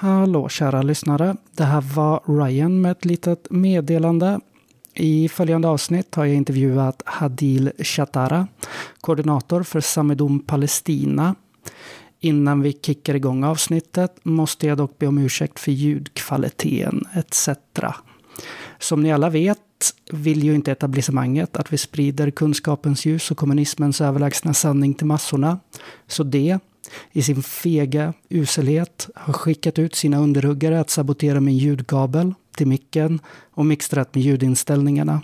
Hallå kära lyssnare. Det här var Ryan med ett litet meddelande. I följande avsnitt har jag intervjuat Hadil Shatara, koordinator för Samedom Palestina. Innan vi kickar igång avsnittet måste jag dock be om ursäkt för ljudkvaliteten etc. Som ni alla vet vill ju inte etablissemanget att vi sprider kunskapens ljus och kommunismens överlägsna sanning till massorna. Så det, i sin fega uselhet, har skickat ut sina underhuggare att sabotera min ljudkabel till micken och mixtrat med ljudinställningarna.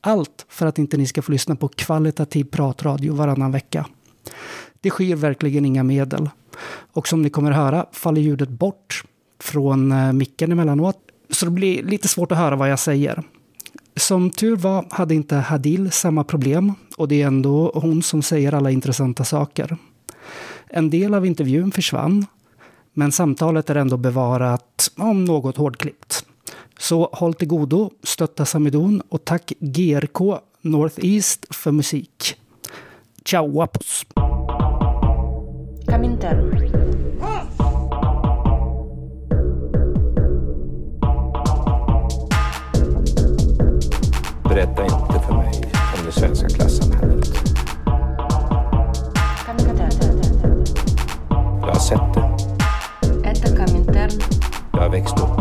Allt för att inte ni ska få lyssna på kvalitativ pratradio varannan vecka. Det skyr verkligen inga medel. Och som ni kommer höra faller ljudet bort från eh, micken emellanåt. Så det blir lite svårt att höra vad jag säger. Som tur var hade inte Hadil samma problem och det är ändå hon som säger alla intressanta saker. En del av intervjun försvann, men samtalet är ändå bevarat, om något hårdklippt. Så håll till godo, stötta Samidon och tack GRK Northeast för musik. Ciao, apos! Berätta inte för mig om det svenska klassamhället. Sette. Это Коминтерн. Avec Stop.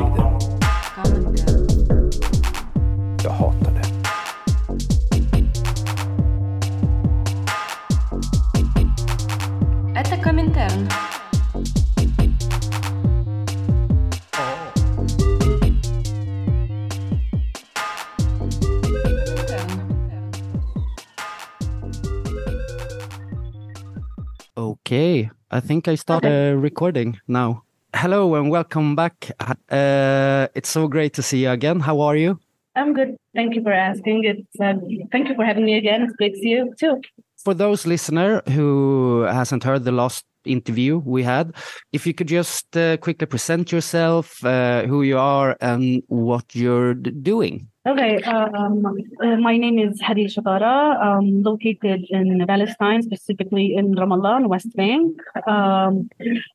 Think I start uh, recording now. Hello and welcome back. Uh, it's so great to see you again. How are you? I'm good. Thank you for asking. It's uh, thank you for having me again. It's great to see you too. For those listener who hasn't heard the last interview we had, if you could just uh, quickly present yourself, uh, who you are, and what you're d- doing. Okay. Um, uh, my name is Hadil Shatara. I'm located in Palestine, specifically in Ramallah, in West Bank. Um,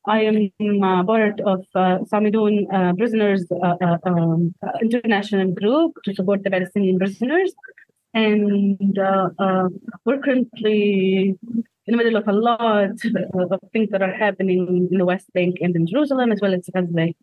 I am uh, part of uh, Samidoun uh, Prisoners uh, uh, um, International Group to support the Palestinian prisoners. And uh, we're currently in the middle of a lot of things that are happening in the West Bank and in Jerusalem, as well as Gaza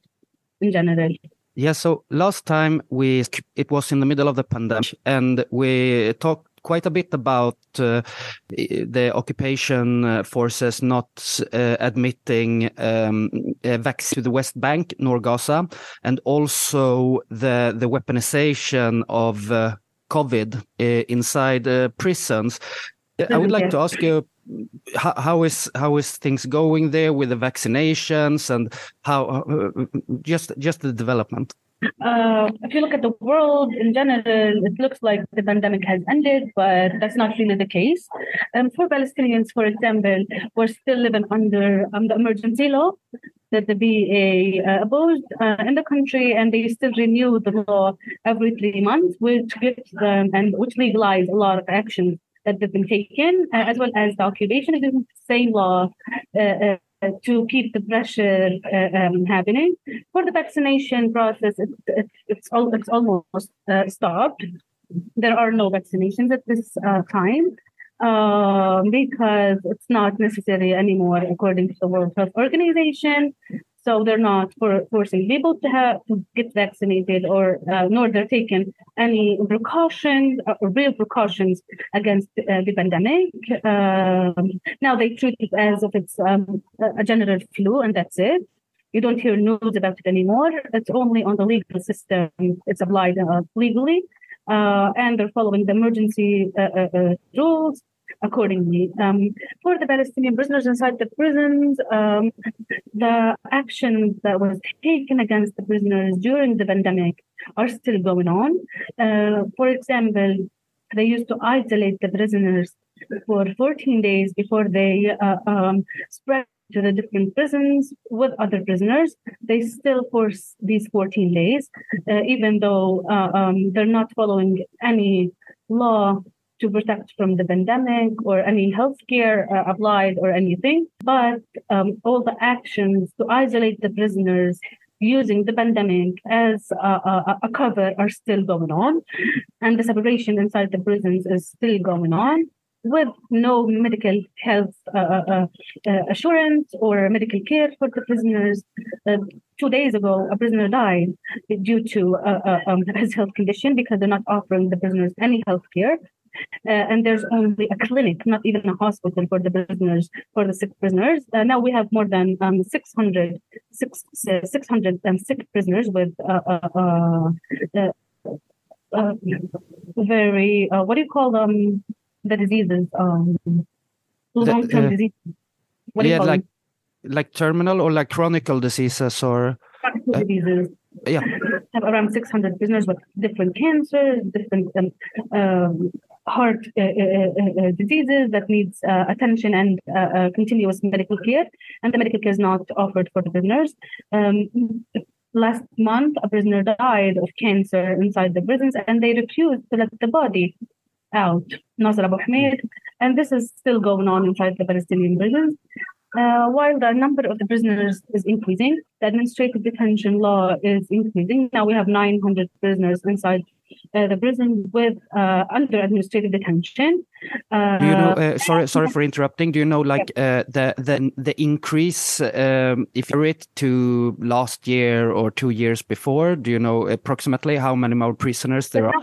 in general. Yeah, so last time we it was in the middle of the pandemic, and we talked quite a bit about uh, the occupation uh, forces not uh, admitting um, to the West Bank nor Gaza, and also the the weaponization of uh, COVID uh, inside uh, I would like to ask you how, how is how is things going there with the vaccinations and how uh, just just the development uh, if you look at the world in general, it looks like the pandemic has ended, but that's not really the case. Um, for Palestinians, for example, we're still living under um, the emergency law that the BA uh, uh, in the country, and they still renew the law every three months, which gives them and which legalize a lot of actions that have been taken, uh, as well as the occupation against the same law uh, uh, to keep the pressure uh, um, happening. For the vaccination process, it, it, it's, all, it's almost uh, stopped. There are no vaccinations at this uh, time. because it's not necessary anymore according to the World Health Organization. So they're not for, forcing people to have to get vaccinated, or uh, nor they're taking any precautions, uh, real precautions against uh, the pandemic. Um, now they treat it as if it's um, a general flu, and that's it. You don't hear news about it anymore. It's only on the legal system. It's applied uh, legally, uh, and they're following the emergency uh, rules accordingly. Um, for the Palestinian prisoners inside the prisons, um, the actions that was taken against the prisoners during the pandemic are still going on. Uh, for example, they used to isolate the prisoners for 14 days before they uh, um, spread to the different prisons with other prisoners. They still force these 14 days, uh, even though uh, um, they're not following any law to protect from the pandemic or any healthcare uh, applied or anything, but um, all the actions to isolate the prisoners using the pandemic as a, a, a, cover are still going on, and the separation inside the prisons is still going on with no medical health uh, uh, uh, assurance or medical care for the prisoners. Uh, two days ago, a prisoner died due to uh, um, his health condition because they're not offering the prisoners any health care. Uh, and there's only a clinic, not even a hospital for the prisoners, for the sick prisoners. Uh, now we have more than um, 600, 600 um, sick prisoners with uh, very, what do you call them? the diseases, um, long-term uh, diseases. What yeah, like them? like terminal or like chronic diseases or uh, diseases. Yeah, have around 600 prisoners with different cancers, different um, um, heart uh, uh, uh, uh diseases that needs attention and continuous medical care, and the medical care is not offered for the prisoners. Um, last month, a prisoner died of cancer inside the prisons, and they refused to let the body out, Nasser Abu Hamid, and this is still going on inside the Palestinian prisons. Uh, while the number of the prisoners is increasing, the administrative detention law is increasing. Now we have 900 prisoners inside uh, the prison with uh, under administrative detention. Do you know? Uh, sorry, sorry for interrupting. Do you know, like uh, the the the increase um, if you it to last year or two years before? Do you know approximately how many more prisoners there are?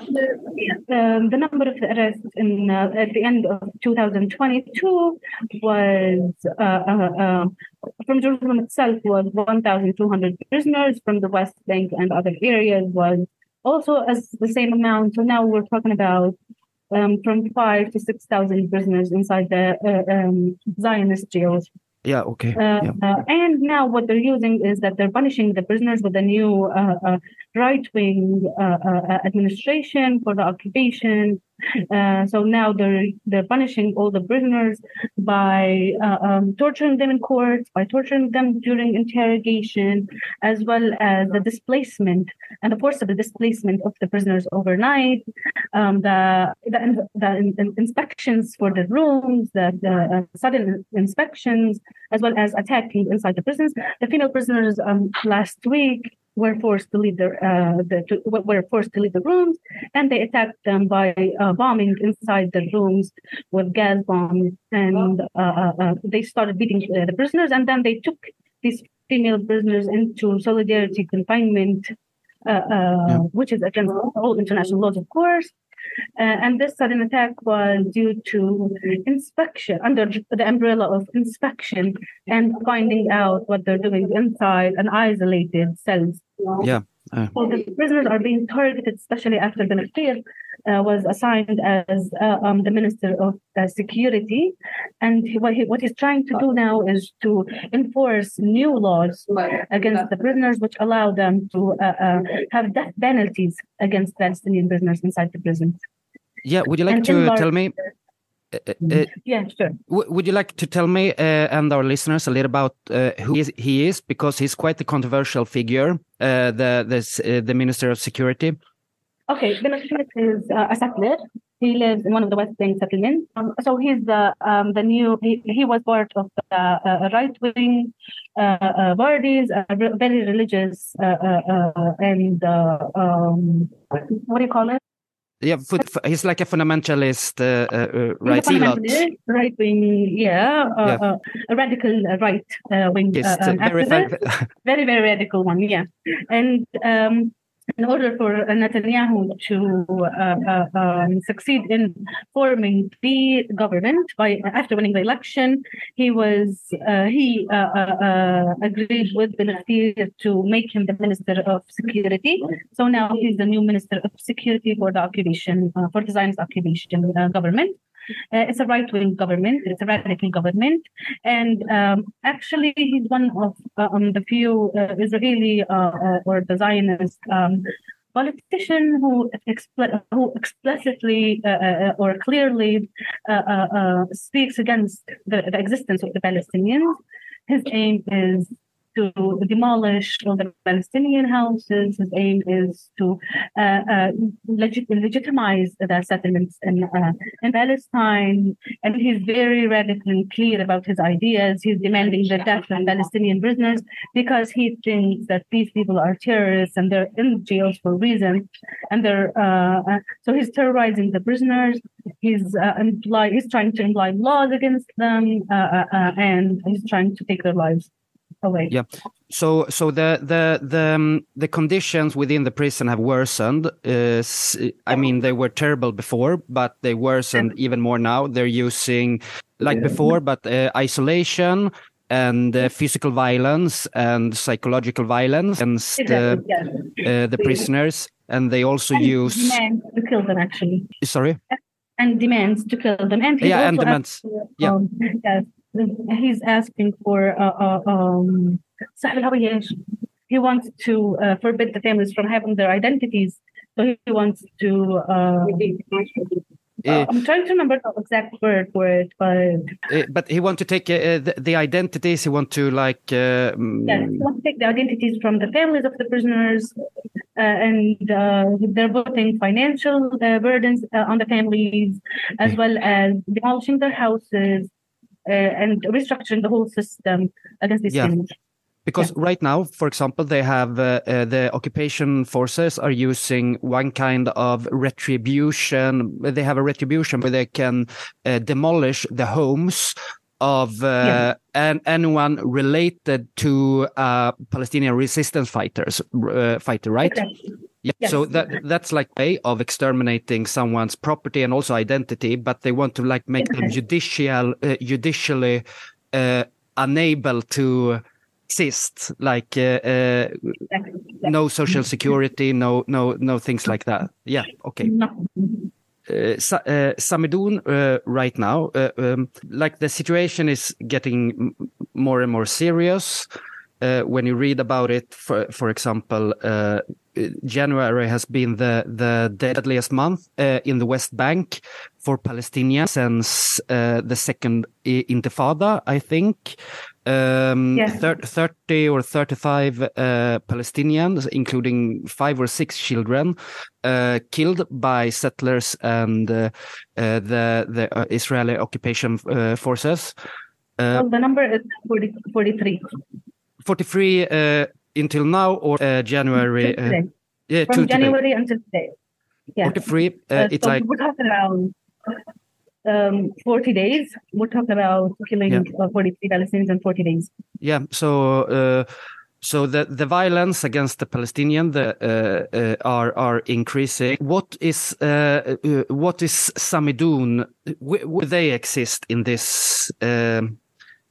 Um, the number of arrests in uh, at the end of 2022 was um, from Jerusalem itself was 1,200 prisoners. From the West Bank and other areas was also as the same amount. So now we're talking about um, from five to six thousand prisoners inside the uh, um, Zionist jails. Yeah, okay. Uh, yeah. Uh, and now what they're using is that they're punishing the prisoners with a new uh, uh, right wing uh, administration for the occupation uh, so now they're they're punishing all the prisoners by uh, um, torturing them in courts, by torturing them during interrogation, as well as the displacement and the forcible displacement of the prisoners overnight, um, the the, the inspections for the rooms, the, the uh, sudden inspections, as well as attacking inside the prisons. The female prisoners um, last week were forced to leave the, uh, the to, were forced to leave the rooms, and they attacked them by uh, bombing inside the rooms with gas bombs, and uh, uh, uh they started beating uh, the prisoners, and then they took these female prisoners into solidarity confinement, yeah. which is against all international laws, of course. Uh, and this sudden attack was due to inspection under the umbrella of inspection and finding out what they're doing inside an isolated cells. Yeah. Uh. So the prisoners are being targeted, especially after the Nafir uh, was assigned as uh, um, the Minister of uh, Security. And he, what, he, what he's trying to do now is to enforce new laws against the prisoners, which allow them to uh, uh, have death penalties against Palestinian prisoners inside the prisons. Yeah, would you like and to tell me? Uh, uh, yeah, sure. would you like to tell me uh, and our listeners a little about who he is, he is, because he's quite a controversial figure, the this, the Minister of Security. Okay, Ben-Gvir is uh, a settler. He lives in one of the West Bank settlements. Um, so he's the um, the new. He, he was part of the uh, right wing uh, uh, parties, uh, very religious, uh, uh, and um, what do you call it? Yeah, he's like a fundamentalist, uh, uh, uh, right? Fundamentalist, right wing, yeah, yeah. a radical right wing, um, very, very, very radical one, yeah, and. Um, in order for Netanyahu to uh, uh, um, succeed in forming the government by after winning the election, he was uh, he uh, uh, agreed with Ben to make him the minister of security. So now he's the new minister of security for the occupation for Zionist occupation government. Uh, it's a right wing government, it's a radical government. And um, actually, he's one of um, the few uh, Israeli uh, uh or the Zionist um, politician who, expl- who explicitly uh, uh, or clearly speaks against the, the, existence of the Palestinians. His aim is to demolish all the Palestinian houses. His aim is to uh, uh, legit- legitimize the settlements in, uh, in Palestine. And he's very radical and clear about his ideas. He's demanding the death of Palestinian prisoners because he thinks that these people are terrorists and they're in jails for reasons. And they're uh, uh, so he's terrorizing the prisoners. He's uh, imply, he's trying to imply laws against them, and he's trying to take their lives away. Yeah. So so the the the um, the conditions within the prison have worsened. Uh, I mean, they were terrible before, but they worsened yeah. even more now. They're using like yeah. before, but uh, isolation and uh, physical violence and psychological violence against exactly, yeah. Uh, the prisoners, and they also and use demands to kill them. Actually, sorry. And demands to kill them, and yeah, and demands. yeah. Um, yes he's asking for uh, uh, um, he wants to uh, forbid the families from having their identities. So he wants to. Uh, uh, I'm trying to remember the exact word for it, but. Uh, but he wants to take the, the, identities. He wants to like. Mm, yes, he wants to take the identities from the families of the prisoners, and they're putting financial burdens on the families, as well as demolishing their houses, uh, and restructuring the whole system against these yeah. Because yeah. right now, for example, they have uh, uh, the occupation forces are using one kind of retribution. They have a retribution where they can uh, demolish the homes of uh, yeah. an, anyone related to uh, Palestinian resistance fighters, uh, fighter, right? Exactly. Yeah, yes. so that that's like way of exterminating someone's property and also identity, but they want to like make them judicial, uh, judicially uh, unable to exist, like uh, uh, no social security, no no no things like that. Yeah, okay. No. Uh, uh, Samidoun uh, right now, uh, um, like the situation is getting more and more serious. Uh, when you read about it, for for example, uh, January has been the the deadliest month uh, in the West Bank for Palestinians since uh, the second Intifada, I think. Um, yes. 30 or 35 uh, Palestinians, including five or six children, uh, killed by settlers and uh, uh, the the Israeli occupation forces. well, the number is 40, 43. 43 until now or uh, January? Uh, yeah, from January today. until today. Yeah. 43. Uh, uh, it's so like we're talking about um, 40 days. We're talking about killing yeah. uh, 43 Palestinians in 40 days. Yeah. So. Uh, so the, the violence against the Palestinian the, uh, uh, are are increasing. What is uh, uh what is Samidoun? Where they exist in this um,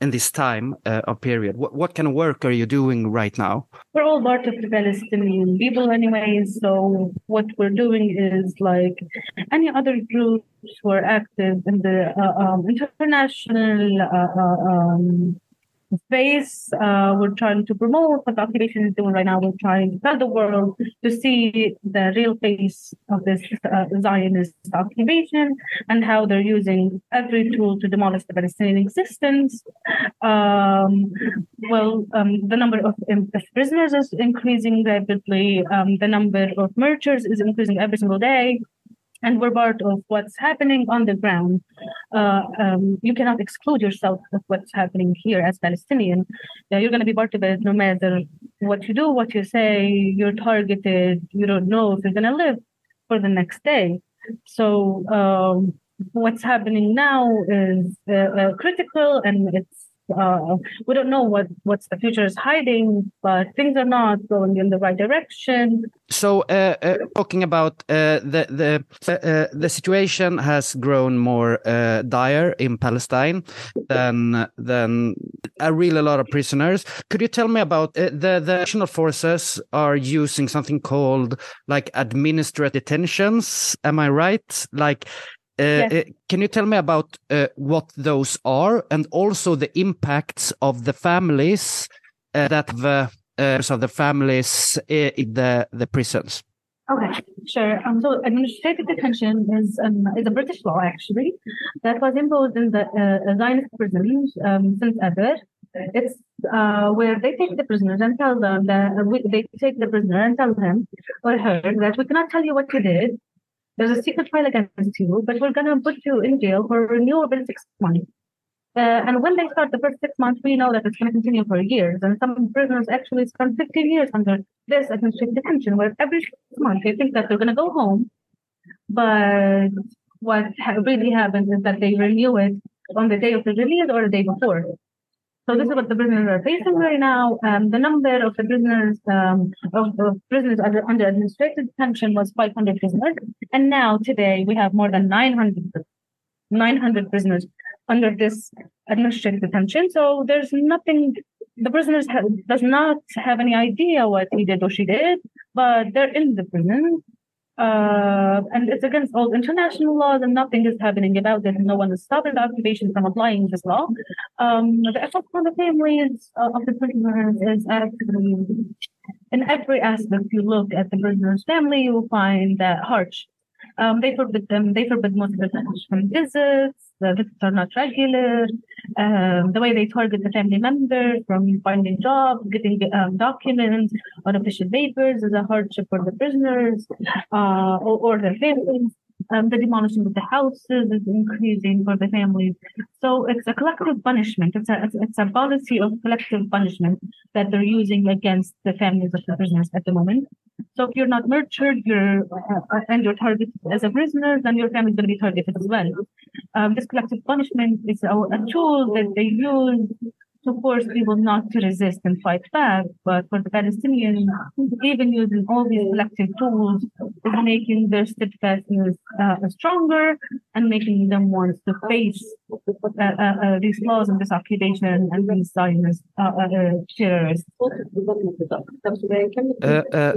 in this time uh, or period? What, what kind of work are you doing right now? We're all part of the Palestinian people, anyway. So what we're doing is like any other groups who are active in the uh, um, international uh, uh um, space. Uh, we're trying to promote what the occupation is doing right now. We're trying to tell the world to see the real face of this uh, Zionist occupation and how they're using every tool to demolish the Palestinian existence. Um, well, um, the number of, of, prisoners is increasing rapidly. Um, the number of murders is increasing every single day and we're part of what's happening on the ground. Uh, um, you cannot exclude yourself of what's happening here as Palestinian. Uh, you're going to be part of it no matter what you do, what you say. You're targeted. You don't know if you're going to live for the next day. So um, what's happening now is uh, uh critical, and it's uh, we don't know what what's the future is hiding, but things are not going in the right direction. So, uh, uh, talking about uh, the the uh, the situation has grown more dire in Palestine than than a really lot of prisoners. Could you tell me about the the national forces are using something called like administrative detentions? Am I right? Like uh, uh, can you tell me about uh, what those are and also the impacts of the families uh, that the uh, of the families in the the prisons? Okay, sure. Um, so administrative detention is um, is a British law actually that was imposed in the uh, Zionist prisons um, since ever. It's uh, where they take the prisoners and tell them that uh, we, they take the prisoner and tell him or her that we cannot tell you what you did. There's a secret trial against you, but we're going to put you in jail for renewable six months. Uh, and when they start the first six months, we know that it's going to continue for years. And some prisoners actually spend 15 years under this administrative detention, where every six months they think that they're going to go home. But what ha- really happens is that they renew it on the day of the release or the day before. So this is what the prisoners are facing right now. Um, the number of the prisoners um, of, prisoners under, under administrative detention was 500 prisoners, and now today we have more than 900 900 prisoners under this administrative detention. So there's nothing. The prisoners ha- does not have any idea what he did or she did, but they're in the prison. Uh, and it's against all international laws, and nothing is happening about it. No one is stopping the occupation from applying this law. Um, the effect on the families uh, of the prisoners is actually in every aspect. You look at the prisoner's family, you will find that harsh. Um, they forbid them. They forbid most of the from visits. The visits are not regular. Um, the way they target the family members from finding jobs, getting um, documents on official papers is a hardship for the prisoners uh, or, or their families. Um, the demolishing of the houses is increasing for the families. So it's a collective punishment. It's a, it's, a policy of collective punishment that they're using against the families of the prisoners at the moment. So if you're not nurtured, you're uh, and you're targeted as a prisoner, then your family is going to be targeted as well. Um, this collective punishment is a, a tool that they use to force people not to resist and fight back. But for the Palestinians, even using all these collective tools is making their steadfastness uh, stronger and making them want to face uh, uh, uh, these laws and this occupation and these Zionist uh, uh, terrorists.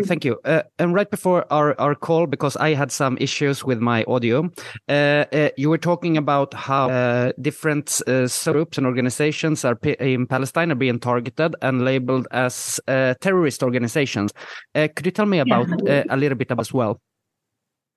Thank you. And right before our, our call, because I had some issues with my audio, you were talking about how different groups and organizations are in Palestine are being targeted and labeled as uh, terrorist organizations. Uh, could you tell me about uh, a little bit about as well?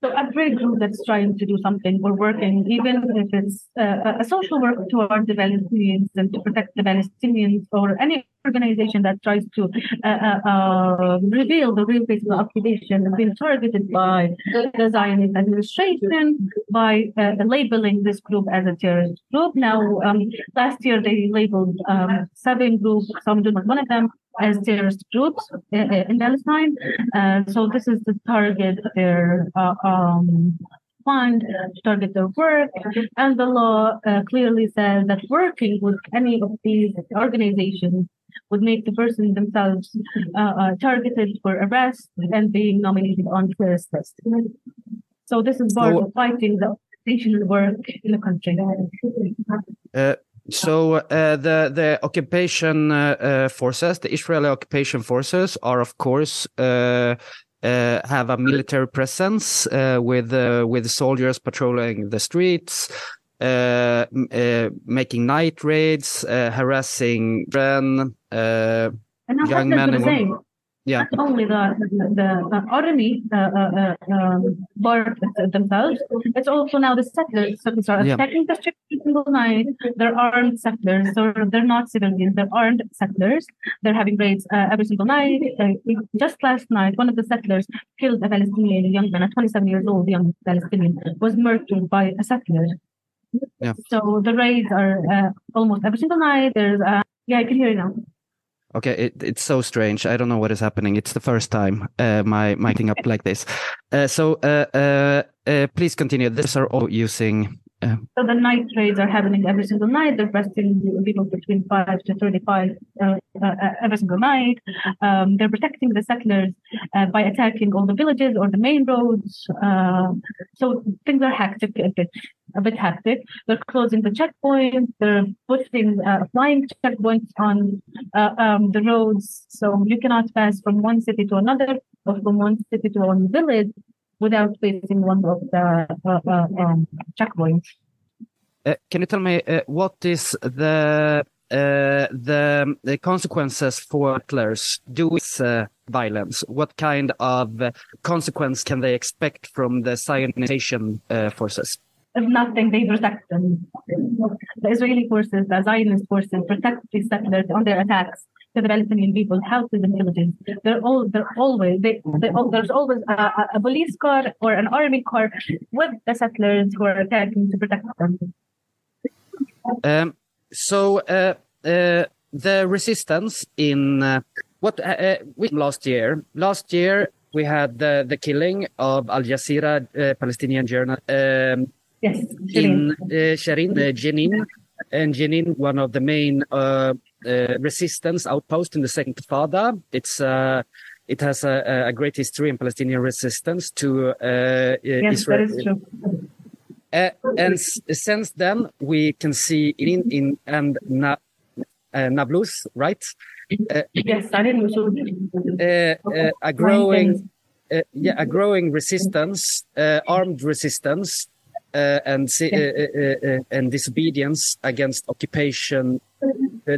So every group that's trying to do something or working, even if it's uh, a social work toward the Palestinians and to protect the Palestinians, or any organization that tries to uh, uh, uh, reveal the real face of the occupation, has been targeted by the Zionist administration by uh, labeling this group as a terrorist group. Now, um, last year they labeled um, seven groups, some do not one of them, as terrorist groups uh, uh, in Palestine. Uh, so this is the target their uh, um, fund, target their work, and the law uh, clearly says that working with any of these organizations would make the person themselves uh, uh, targeted for arrest and being nominated on terrorist list. So this is part So- of fighting the organizational work in the country. So uh, the the occupation uh, uh, forces, the Israeli occupation forces, are of course uh, uh, have a military presence uh, with uh, with soldiers patrolling the streets, uh, uh, making night raids, uh, harassing. Uh, Young men and same. Yeah, not only the the, the uh, army uh, uh, uh, um, themselves, it's also now the settlers. Settlers are Yeah. attacking the every single night. They're armed settlers, so they're not civilians. They're armed settlers. They're having raids uh, every single night. Uh, just last night, one of the settlers killed a Palestinian young man, a 27 years old young Palestinian, was murdered by a settler. Yeah. So the raids are uh, almost every single night. There's uh, yeah, I can hear you now. Okay, it, it's so strange. I don't know what is happening. It's the first time uh, my my thing up like this. Uh, so uh, uh, uh, please continue. These are all using. Uh, So the night raids are happening every single night. They're arresting people between five to thirty-five uh, uh, every single night. Um, they're protecting the settlers uh, by attacking all the villages or the main roads. Uh, so things are hectic a bit, a bit hectic. They're closing the checkpoints. They're putting uh, flying checkpoints on uh, um, the roads, so you cannot pass from one city to another or from one city to one village without facing one of the uh, uh, um, checkpoints. uh, can you tell me uh, what is the uh, the, the consequences for settlers doing uh, violence? What kind of consequence can they expect from the Zionization uh, forces? if nothing, they protect them. The Israeli forces, the Zionist forces, protect these settlers on their attacks to the Palestinian people, houses and villages. They're all, they're always, they, they, there's always a, a police car or an army car with the settlers who are attacking to protect them. Um, so uh, uh, the resistance in uh, what uh, uh last year? Last year we had the the killing of Al Jazeera uh, Palestinian journal um, yes, in uh, Sherin, uh, Jenin, and Jenin, one of the main uh, resistance outpost in the Second Intifada. It's uh, it has a, a, great history in Palestinian resistance to uh, yes, Israel. That is true. Uh, and since then, we can see in in and Na, uh, Nablus, right? Uh, yes, I didn't uh, a growing, yeah, a growing resistance, armed resistance, and and disobedience against occupation,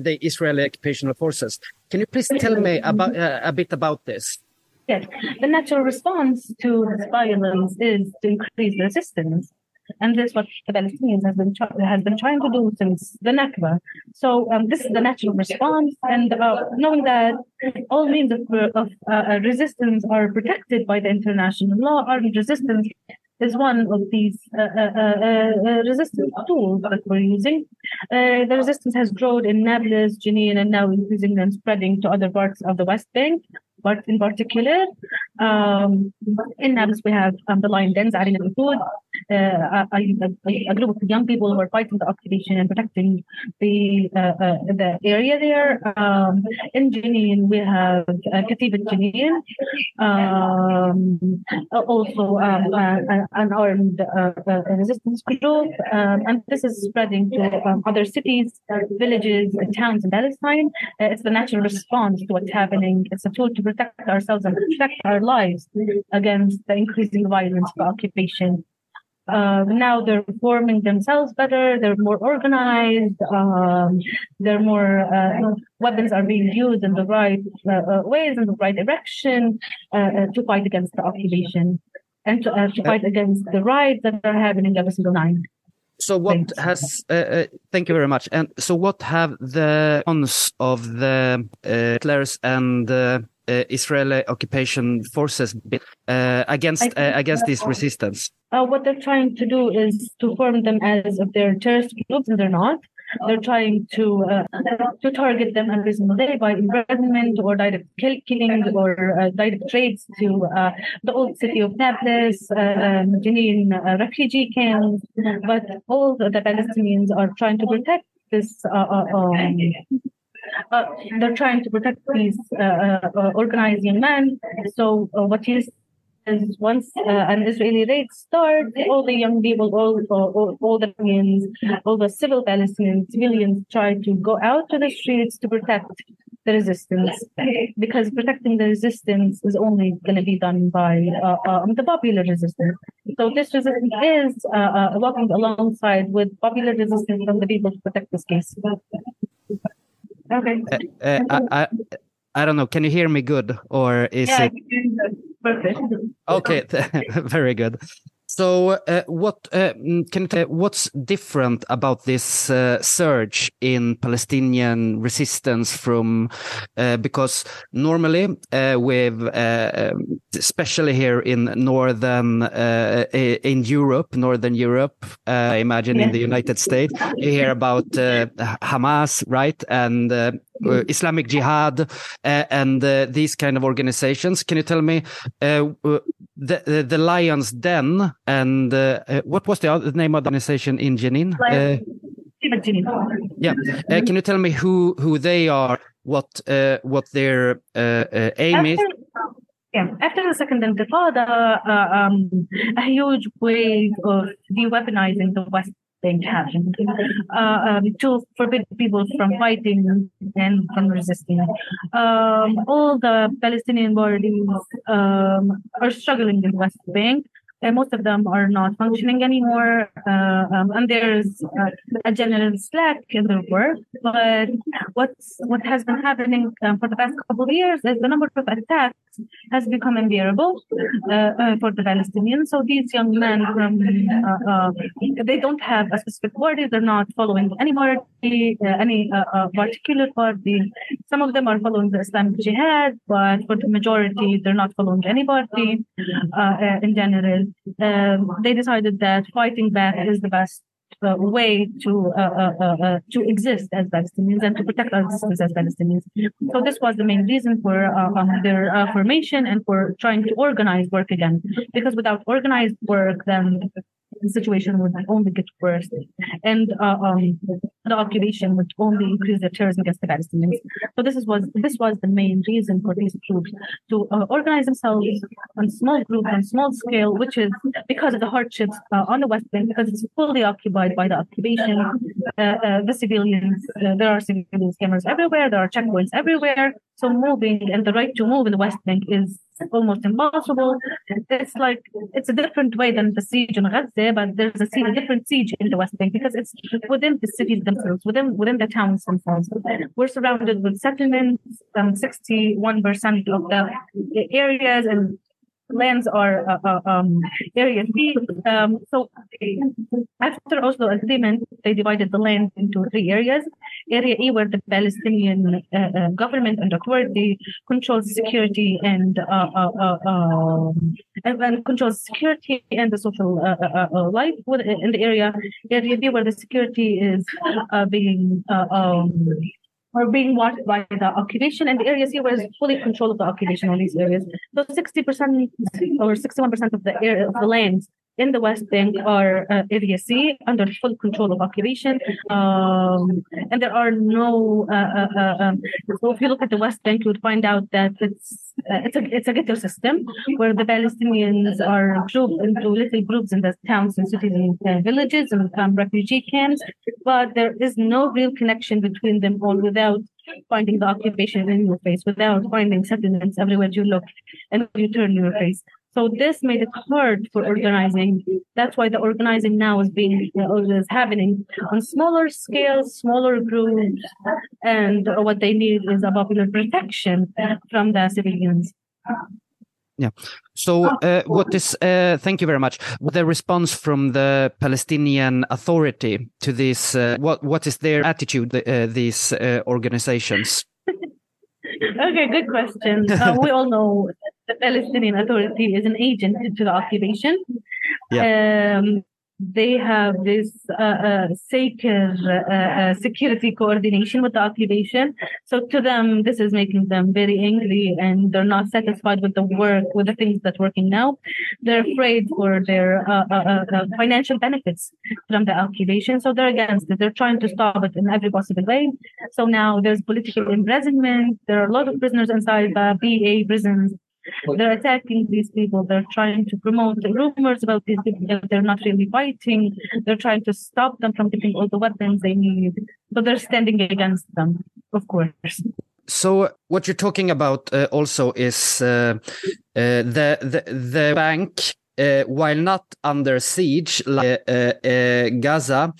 the Israeli occupational forces. Can you please tell me about a bit about this? Yes, the natural response to this violence is to increase resistance. And this is what the Palestinians have been has been trying to do since the Nakba. So um, this is the natural response, and uh, knowing that all means of, of uh, resistance are protected by the international law, armed resistance is one of these uh, uh, uh, uh resistance tools that we're using. Uh, the resistance has grown in Nablus, Jenin, and now increasing and spreading to other parts of the West Bank but in particular, um, in Nablus, we have um, the Lion Dens, Arin al-Usud, uh, a, group of young people who are fighting the occupation and protecting the uh, uh, the area there. Um, in Jenin, we have uh, Katibat Jenin, um, also um, uh, an armed uh, uh, resistance group, um, and this is spreading to um, other cities, villages, and towns in Palestine. it's the natural response to what's happening. It's a tool to protect ourselves and protect our lives against the increasing violence of occupation. Uh, now they're forming themselves better. They're more organized. Um, they're more uh, weapons are being used in the right uh, uh ways, in the right direction uh, uh, to fight against the occupation and to, to fight against the riots that are happening every single night. So what Thanks. has? thank you very much. And so what have the cons of the Hitlers and uh, Israeli occupation forces uh, against uh, against this resistance? Uh, what they're trying to do is to form them as if they're terrorist groups, and they're not. They're trying to uh, to target them every single day by imprisonment or direct kill, killing or uh, direct raids to the old city of Nablus, um, Jenin refugee camps. But all the Palestinians are trying to protect this um, uh, they're trying to protect these uh, uh, organized young men. So what is is once uh, an Israeli raid starts, all the young people, all, all, all the Palestinians, all the civil Palestinians, civilians try to go out to the streets to protect the resistance because protecting the resistance is only going to be done by uh, um, the popular resistance. So this resistance is uh, walking alongside with popular resistance from the people to protect this case. Okay. Uh, uh, I, I, I don't know. Can you hear me good, or is yeah, it? Okay, very good. So, uh, what uh, mm, can you tell, what's different about this uh, surge in Palestinian resistance from uh, because normally uh, with uh, um, especially here in northern in Europe, northern Europe, I imagine yeah. in the United States, you hear about Hamas, right, and uh, Islamic Jihad uh, and uh, these kind of organizations. Can you tell me the the Lions Den and uh, uh, what was the other name of the organization in Jenin? Uh, yeah, can you tell me who who they are? What what their aim is? Yeah, after the second intifada, uh, um, a huge wave of de-weaponizing the West thing happened uh, um, to forbid people from fighting and from resisting. Um, all the Palestinian bodies um, are struggling in West Bank. And most of them are not functioning anymore, uh, um, and there's uh, a general slack in their work. But what's what has been happening um, for the past couple of years is the number of attacks has become unbearable uh, uh, for the Palestinians. So these young men from uh, uh, they don't have a specific party. They're not following any uh, any particular party. Some of them are following the Islamic Jihad, but for the majority, they're not following any party in general. Um, they decided that fighting back is the best uh, way to uh, uh, uh, to exist as Palestinians and to protect our existence as Palestinians. So this was the main reason for um, their formation and for trying to organize work again. Because without organized work, then the situation would only get worse, and uh, um, the occupation would only increase the terrorism against the Palestinians. So this is, was this was the main reason for these groups to uh, organize themselves on small groups on small scale, which is because of the hardships uh, on the West Bank, because it's fully occupied by the occupation. Uh, uh, the civilians, uh, there are civilian cameras everywhere, there are checkpoints everywhere. So moving and the right to move in the West Bank is almost impossible. It's like it's a different way than the siege in Gaza, but there's a, a different siege in the West Bank because it's within the cities themselves, within within the towns themselves. We're surrounded with settlements. Um, 61% of the areas and lands or uh, uh, um, area C. Um, so after Oslo agreement, they divided the land into three areas. Area E, where the Palestinian uh, uh government and authority controls security and, uh, uh, um, and, and, controls security and the social life in the area. Area B, where the security is being um, are being watched by the occupation, and the area C was fully control of the occupation on these areas. So 60% or 61% of the area of the lands in the West Bank are uh, area under full control of occupation. Um, and there are no, uh, uh, uh, um, so if you look at the West Bank, you would find out that it's, uh, it's a, it's a ghetto system where the Palestinians are grouped into little groups in the towns and cities and uh, villages and um, refugee camps, but there is no real connection between them all without finding the occupation in your face, without finding settlements everywhere you look and you turn your face. So this made it hard for organizing. That's why the organizing now is being is happening on smaller scales, smaller groups, and what they need is a popular protection from the civilians. Yeah. So, uh, what is? Uh, thank you very much. The response from the Palestinian Authority to this? Uh, what What is their attitude? Uh, these uh, organizations. okay, good question. Uh, we all know the Palestinian Authority is an agent to the occupation. Yeah. Um, they have this uh, uh, sacred uh, uh, security coordination with the occupation. So to them, this is making them very angry, and they're not satisfied with the work, with the things that's working now. They're afraid for their uh, uh, financial benefits from the occupation, so they're against it. They're trying to stop it in every possible way. So now there's political imprisonment. There are a lot of prisoners inside the BA prisons they're attacking these people. They're trying to promote the rumors about these people. They're not really fighting. They're trying to stop them from getting all the weapons they need. But they're standing against them, of course. So what you're talking about uh, also is uh, uh, the, the the bank uh, while not under siege like uh, uh, Gaza,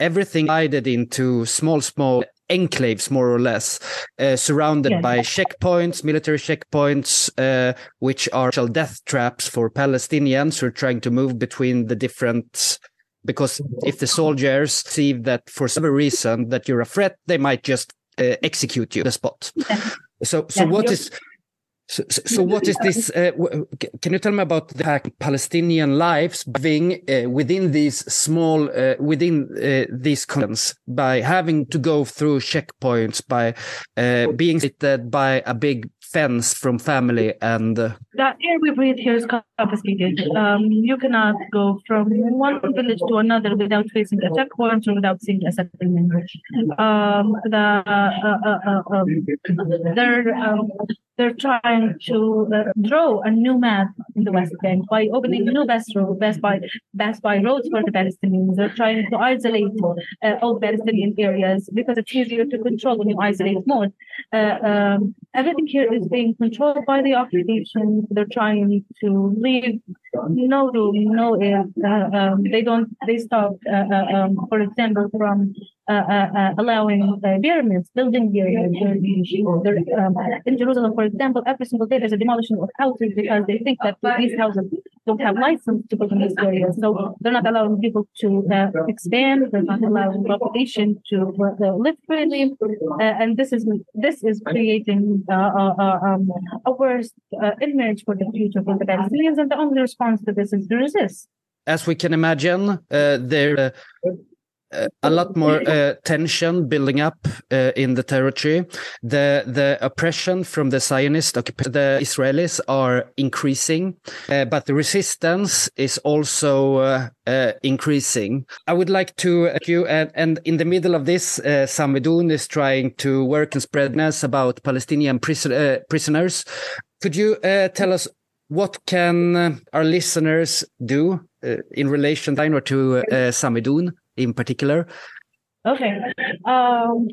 everything divided into small, small enclaves, more or less, uh, surrounded yeah. by checkpoints, military checkpoints, uh, which are death traps for Palestinians who are trying to move between the different. Because if the soldiers see that for some reason that you're a threat, they might just uh, execute you the spot. Yeah. So, so yeah, what is so, so, what is this? Uh, can you tell me about the Palestinian lives living uh, within these small, uh, within uh, these continents by having to go through checkpoints, by uh, being seated by a big fence from family and uh, the air we breathe here is confiscated. Um, you cannot go from one village to another without facing a checkpoint or without seeing a settlement. Um, the uh, uh, uh, um, they're um, they're trying to uh, draw a new map in the West Bank by opening new best road, bypass best by roads for the Palestinians. They're trying to isolate uh, all Palestinian areas because it's easier to control when you isolate more. Um, everything here is being controlled by the occupation. They're trying to leave no room, no air. Uh, um, they don't. They stop, uh, uh, um, for example, from uh, uh, uh, allowing pyramids, building pyramids. Um, in Jerusalem, for example, every single day there's a demolition of houses because they think that these houses don't have license to build in this area. So they're not allowing people to uh, expand. They're not allowing population to uh, live freely, uh, and this is this is creating uh, uh, uh, um, a worse image for the future for the Palestinians. And the only response to this is to resist. As we can imagine, there. Uh, uh, a lot more uh, tension building up uh, in the territory. The the oppression from the Zionist, the Israelis are increasing, uh, but the resistance is also uh, uh, increasing. I would like to you and, and in the middle of this, uh, Samidoun is trying to work and spread awareness about Palestinian prison, prisoners. Could you tell us what can our listeners do in relation to uh, Samidoun? In particular? Okay. Um,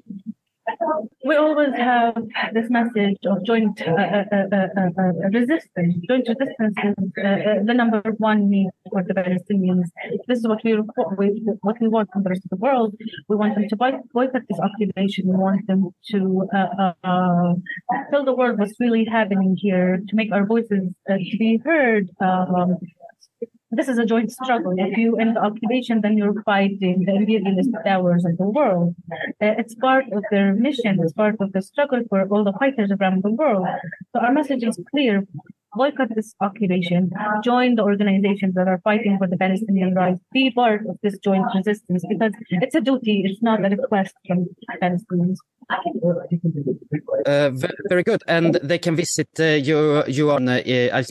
we always have this message of joint uh, uh, uh, uh resistance. Joint resistance is the number one need for the Palestinians. This is what we, what we want from the rest of the world. We want them to boycott this occupation. We want them to tell the world what's really happening here, to make our voices to be heard. Um, this is a joint struggle. If you end the occupation, then you're fighting the imperialist powers of the world. Uh, it's part of their mission. It's part of the struggle for all the fighters around the world. So our message is clear. Boycott this occupation. Join the organizations that are fighting for the Palestinian rights. Be part of this joint resistance because it's a duty. It's not a request from Palestinians. Uh, very good, and they can visit uh, you you on uh,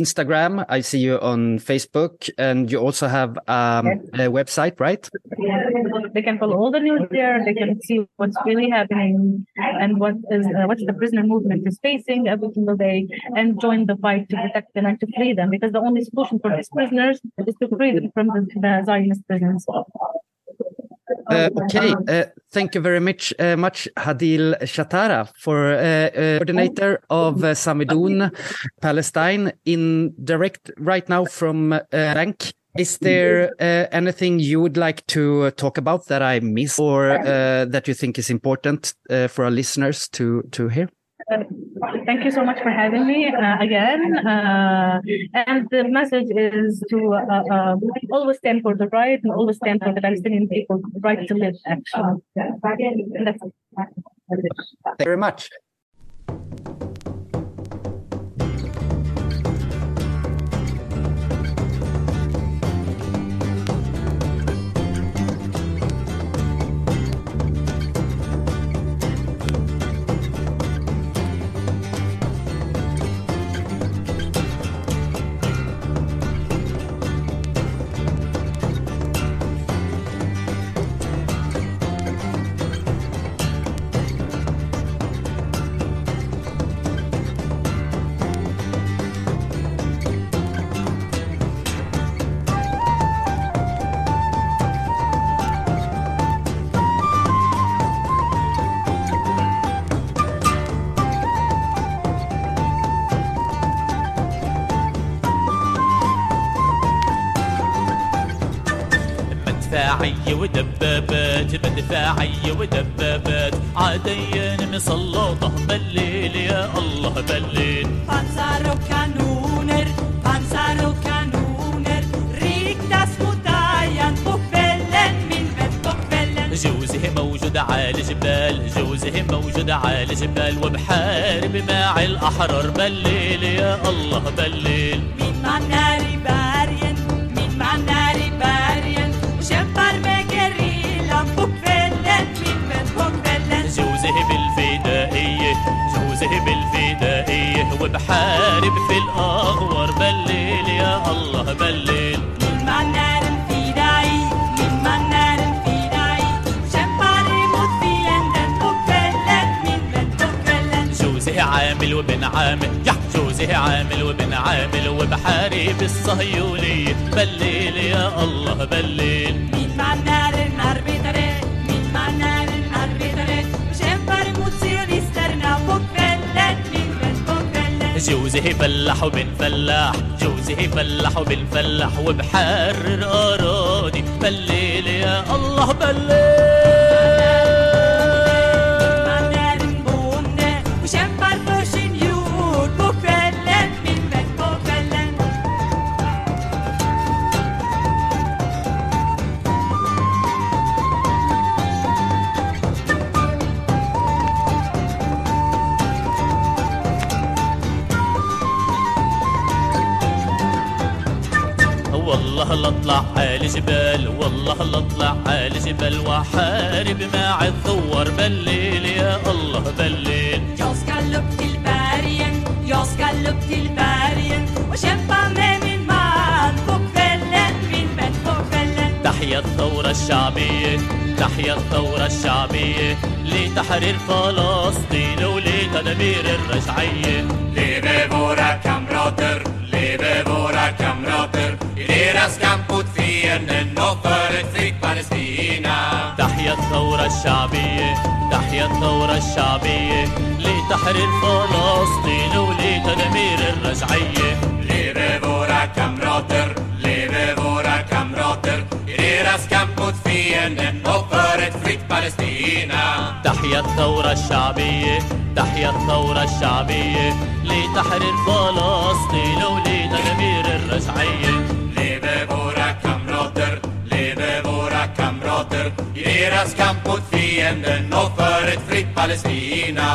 Instagram. I see you on Facebook, and you also have um, a website, right? Yeah, they can follow all the news there. They can see what's really happening and what is uh, what the prisoner movement is facing every single day, and join the fight to protect them and to free them. Because the only solution for these prisoners is to free them from the, the Zionist prisons. Uh, okay, uh, thank you very much, uh, much Hadil Shatara, for uh, uh, coordinator of uh, Samidoun, Palestine, in direct right now from uh, Rank. Is there anything you would like to talk about that I missed, or that you think is important for our listeners to to hear? Thank you so much for having me uh, again. Uh, and the message is to uh, uh always stand for the right and always stand for the Palestinian people's right to live, actually. Thank you very much. دفاعي ودبابات بدفاعي ودبابات. عديان مسلطه بالليل يا الله بالليل بانسر كانونر بانسر كانونر ريك داس مداين بوكفلن من بيت بوكفلن جوزه موجود على الجبال جوزه موجود على الجبال وبحارب مع الأحرار بالليل يا الله بالليل حارب في الأغوار. بلل يا الله بلل. عامل وبن عامل يا جوزي عامل وبن عامل وبحارب الصهيونية. بالليل يا الله بالليل جوزي فلاح وبنفلاح جوزي فلاح وبنفلاح وبحرر أراضي بالليل يا الله بالليل والله لا اطلع على جبال والله لا اطلع على جبال. واحارب مع الثور بالليل يا الله بالليل. Jag skall upp till bergen, jag skall upp till bergen. Och kämpa med min man på kvällen, min vän, på kvällen. تحيا الثورة الشعبية تحيا الثورة الشعبية لتحرير فلسطين ولتدمير الرجعية Leve våra kamrater, leve våra kamrater i deras kamp mot fienden och för ett fritt Palestina. تحيا الثورة الشعبية تحيا الثورة الشعبية لتحرير فلسطين ولتدمير الرجعية Leve våra kamrater, leve våra kamrater. I deras kamp mot fienden och för ett fritt Palestina. تحيا الثورة الشعبية تحيا الثورة الشعبية لتحرير فلسطين ولتدمير الرجعية i deras kamp mot fienden och för ett fritt Palestina.